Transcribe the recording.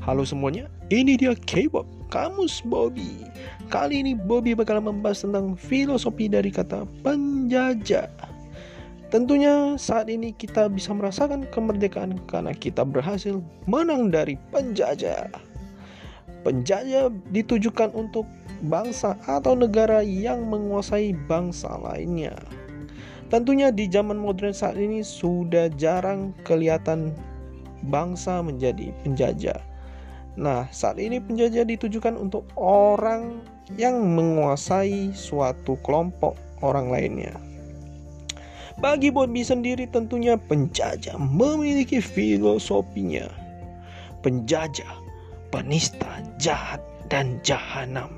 Halo semuanya, ini dia K-pop Kamus Bobby. Kali ini Bobby bakal membahas tentang filosofi dari kata penjajah. Tentunya saat ini kita bisa merasakan kemerdekaan karena kita berhasil menang dari penjajah. Penjajah ditujukan untuk bangsa atau negara yang menguasai bangsa lainnya. Tentunya di zaman modern saat ini sudah jarang kelihatan bangsa menjadi penjajah. Nah, saat ini penjajah ditujukan untuk orang yang menguasai suatu kelompok orang lainnya. Bagi Bobby sendiri tentunya penjajah memiliki filosofinya. Penjajah, penista, jahat, dan jahanam.